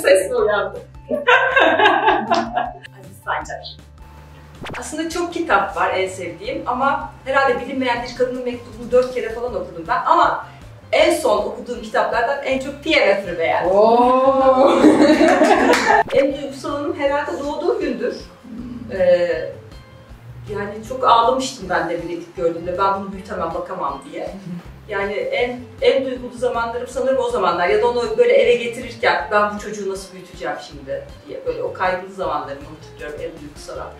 sesle uyandım. Aziz Sancar. Aslında çok kitap var en sevdiğim ama herhalde bilinmeyen bir kadının mektubunu dört kere falan okudum ben ama en son okuduğum kitaplardan en çok Pierre beğendim. en duygusal anım herhalde doğduğu gündür. Ee, yani çok ağlamıştım ben de biletik gördüğümde ben bunu büyütemem bakamam diye. Yani en en duygulu zamanlarım sanırım o zamanlar. Ya da onu böyle eve getirirken ben bu çocuğu nasıl büyüteceğim şimdi diye böyle o kaygılı zamanlarımı hatırlıyorum en duygusal an.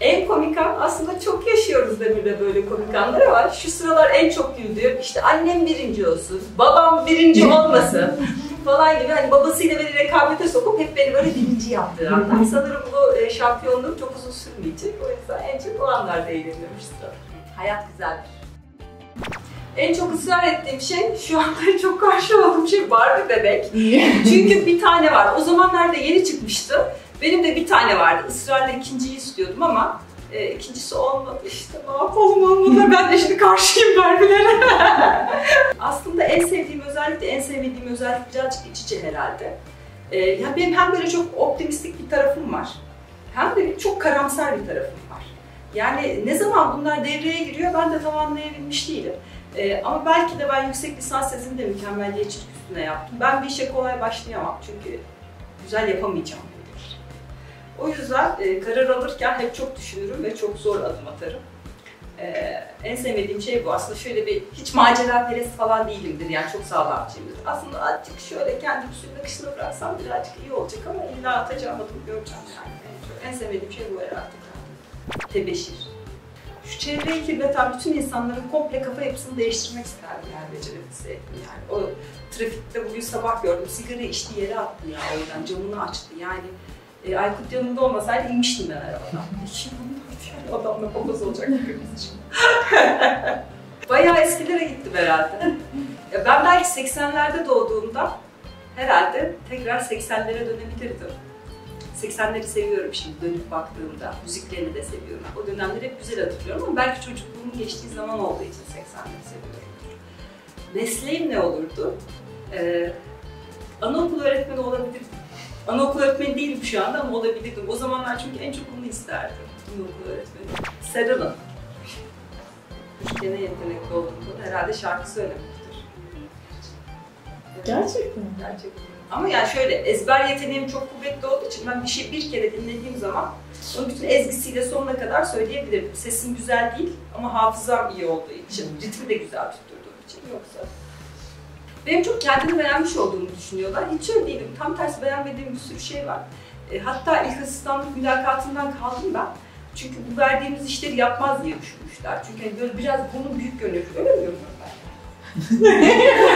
En komik an aslında çok yaşıyoruz Demir'de böyle komik anlar ama şu sıralar en çok güldüğüm işte annem birinci olsun, babam birinci olmasın falan gibi hani babasıyla beni rekabete sokup hep beni böyle birinci yaptığı anlar. Sanırım bu e, şampiyonluğum çok uzun sürmeyecek. O yüzden en çok o anlarda eğleniyorum işte. Hayat güzeldir. En çok ısrar ettiğim şey, şu anda çok karşı olduğum şey Barbie bebek. Çünkü bir tane var. O zamanlarda yeni çıkmıştı. Benim de bir tane vardı. Israrla ikinciyi istiyordum ama e, ikincisi olmadı işte. Ne yapalım olmadı. Ben de şimdi karşıyım Barbie'lere. Aslında en sevdiğim özellik de en sevmediğim özellik birazcık iç içe herhalde. E, ya benim hem böyle çok optimistik bir tarafım var. Hem de çok karamsar bir tarafım var. Yani ne zaman bunlar devreye giriyor ben de tam anlayabilmiş değilim. Ee, ama belki de ben yüksek lisans tezini de mükemmelliyetçilik üstüne yaptım. Ben bir işe kolay başlayamam çünkü güzel yapamayacağım bilir. O yüzden e, karar alırken hep çok düşünürüm ve çok zor adım atarım. Ee, en sevmediğim şey bu. Aslında şöyle bir, hiç macera perest falan değilimdir yani çok sağlamcıyımdır. Aslında azıcık şöyle kendim suyun akışına bıraksam birazcık iyi olacak ama illa atacağım adım göreceğim yani. En, en sevmediğim şey bu herhalde. Tebeşir. Şu çevreyi kirleten bütün insanların komple kafa yapısını değiştirmek isterdim yani becerebilseydim yani. O trafikte bugün sabah gördüm, sigara içtiği yere attı ya o yüzden camını açtı yani. E, Aykut yanında olmasaydı inmiştim ben arabadan. Kim yani adamla papaz olacak hepimiz için. Bayağı eskilere gittim herhalde. Ya ben belki 80'lerde doğduğumda herhalde tekrar 80'lere dönebilirdim. 80'leri seviyorum şimdi dönüp baktığımda. Müziklerini de seviyorum. O dönemleri hep güzel hatırlıyorum ama belki çocukluğumun geçtiği zaman olduğu için 80'leri seviyorum. Mesleğim ne olurdu? Ee, anaokul öğretmeni olabilirdim. Anaokul öğretmeni değilim şu anda ama olabilirdim. O zamanlar çünkü en çok onu isterdim. Anaokul öğretmeni. Seral'ın. Gene yetenekli olduğumda herhalde şarkı söylemektir. Gerçekten. Gerçekten. Ama yani şöyle ezber yeteneğim çok kuvvetli olduğu için ben bir şey bir kere dinlediğim zaman onu bütün ezgisiyle sonuna kadar söyleyebilirim. Sesim güzel değil ama hafızam iyi olduğu için, ritmi de güzel tutturduğum için yoksa. Benim çok kendimi beğenmiş olduğumu düşünüyorlar. Hiç öyle değilim. Tam tersi beğenmediğim bir sürü şey var. E, hatta ilk asistanlık mülakatından kaldım ben. Çünkü bu verdiğimiz işleri yapmaz diye düşünmüşler. Çünkü hani böyle biraz bunu büyük görünüyor. Öyle mi görünüyorum ben?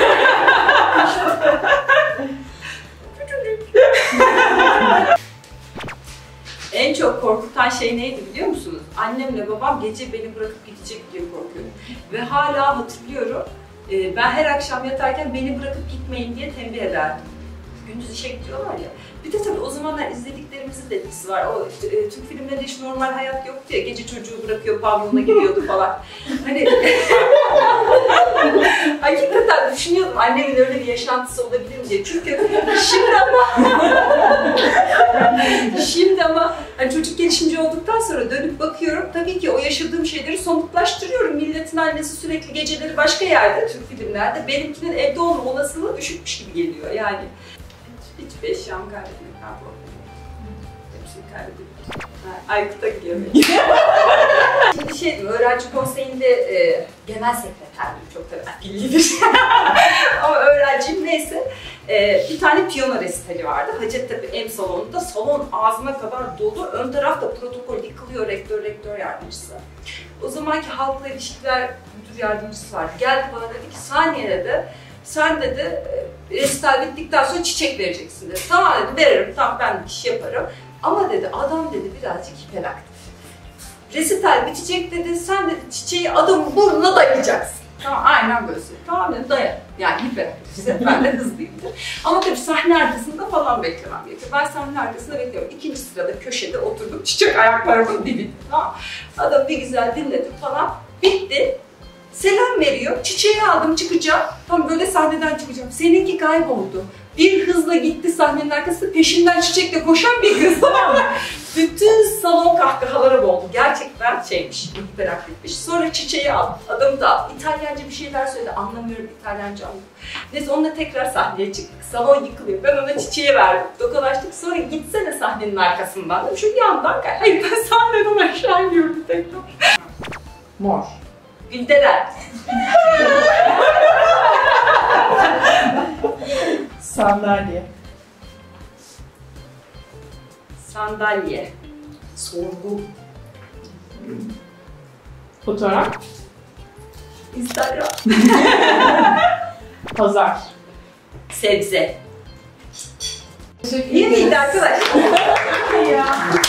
korkutan şey neydi biliyor musunuz? Annemle babam gece beni bırakıp gidecek diye korkuyorum. Ve hala hatırlıyorum. e, Ben her akşam yatarken beni bırakıp gitmeyin diye tembih ederdim. Gündüz işe gidiyorlar ya. Bir de tabii o zamanlar izlediklerimizin de etkisi var. O e, Türk filmlerinde hiç normal hayat yoktu ya. Gece çocuğu bırakıyor, pavyona gidiyordu falan. Hani hakikaten düşünüyordum annemin öyle bir yaşantısı olabilir mi diye. Çünkü şimdi ama şimdi ama hani çocuk gelişimci olduktan sonra dönüp bakıyorum. Tabii ki o yaşadığım şeyleri somutlaştırıyorum. Milletin annesi sürekli geceleri başka yerde Türk filmlerde. Benimkinin evde olma olasılığı düşükmüş gibi geliyor yani. Hiç, hiçbir eşyamı kaybetmekten korkmuyorum. Hepsini kaybediyorum. Ha, Aykut'a gidiyor benim. Şimdi şey diyeyim, öğrenci konseyinde e, genel sekreterliğim çok tabii akillidir. Ama öğrenciyim neyse. E, bir tane piyano resitali vardı. Hacettepe M salonunda. Salon ağzına kadar dolu. Ön tarafta protokol yıkılıyor rektör, rektör yardımcısı. O zamanki halkla ilişkiler müdür yardımcısı vardı. Geldi bana dedi ki saniyede de sen dedi e, resital bittikten sonra çiçek vereceksin dedi. Tamam dedim veririm, tamam ben iş yaparım. Ama dedi adam dedi birazcık hiperaktif. Resital bitecek dedi, sen dedi çiçeği adamın burnuna dayayacaksın. Tamam aynen böyle. Tamam dedim dayan. Yani hiperaktifse ben de hızlıyımdır. Ama tabii sahne arkasında falan beklemem gerekiyor. Ben sahne arkasında bekliyorum. İkinci sırada köşede oturdum çiçek ayaklarımın dibinde. Tamam. Adam bir güzel dinledim falan. Bitti. Selam veriyor. Çiçeği aldım çıkacağım. Tam böyle sahneden çıkacağım. Seninki kayboldu. Bir hızla gitti sahnenin arkasında peşinden çiçekle koşan bir kız? Bütün salon kahkahalara boğuldu. Gerçekten şeymiş, hiperaktifmiş. Sonra çiçeği al, adamı da al. İtalyanca bir şeyler söyledi. Anlamıyorum İtalyanca anlamıyorum. Neyse onunla tekrar sahneye çıktık. Salon yıkılıyor. Ben ona çiçeği verdim. Tokalaştık. Sonra gitsene sahnenin arkasından. Şu yandan gel. Hayır ben sahneden aşağı iniyorum tekrar. Mor. Gülderen. Sandalye. Sandalye. Sorgu. Fotoğraf. Instagram. Pazar. Sebze. Teşekkür İyi miydi arkadaşlar?